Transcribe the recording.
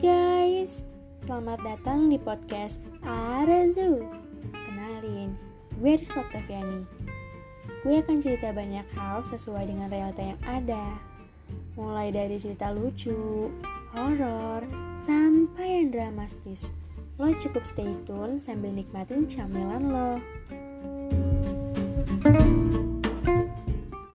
guys, Selamat datang di podcast Arazu. Kenalin, gue Rizky Octaviani. Gue akan cerita banyak hal sesuai dengan realita yang ada. Mulai dari cerita lucu, horor, sampai yang dramatis. Lo cukup stay tune sambil nikmatin camilan lo.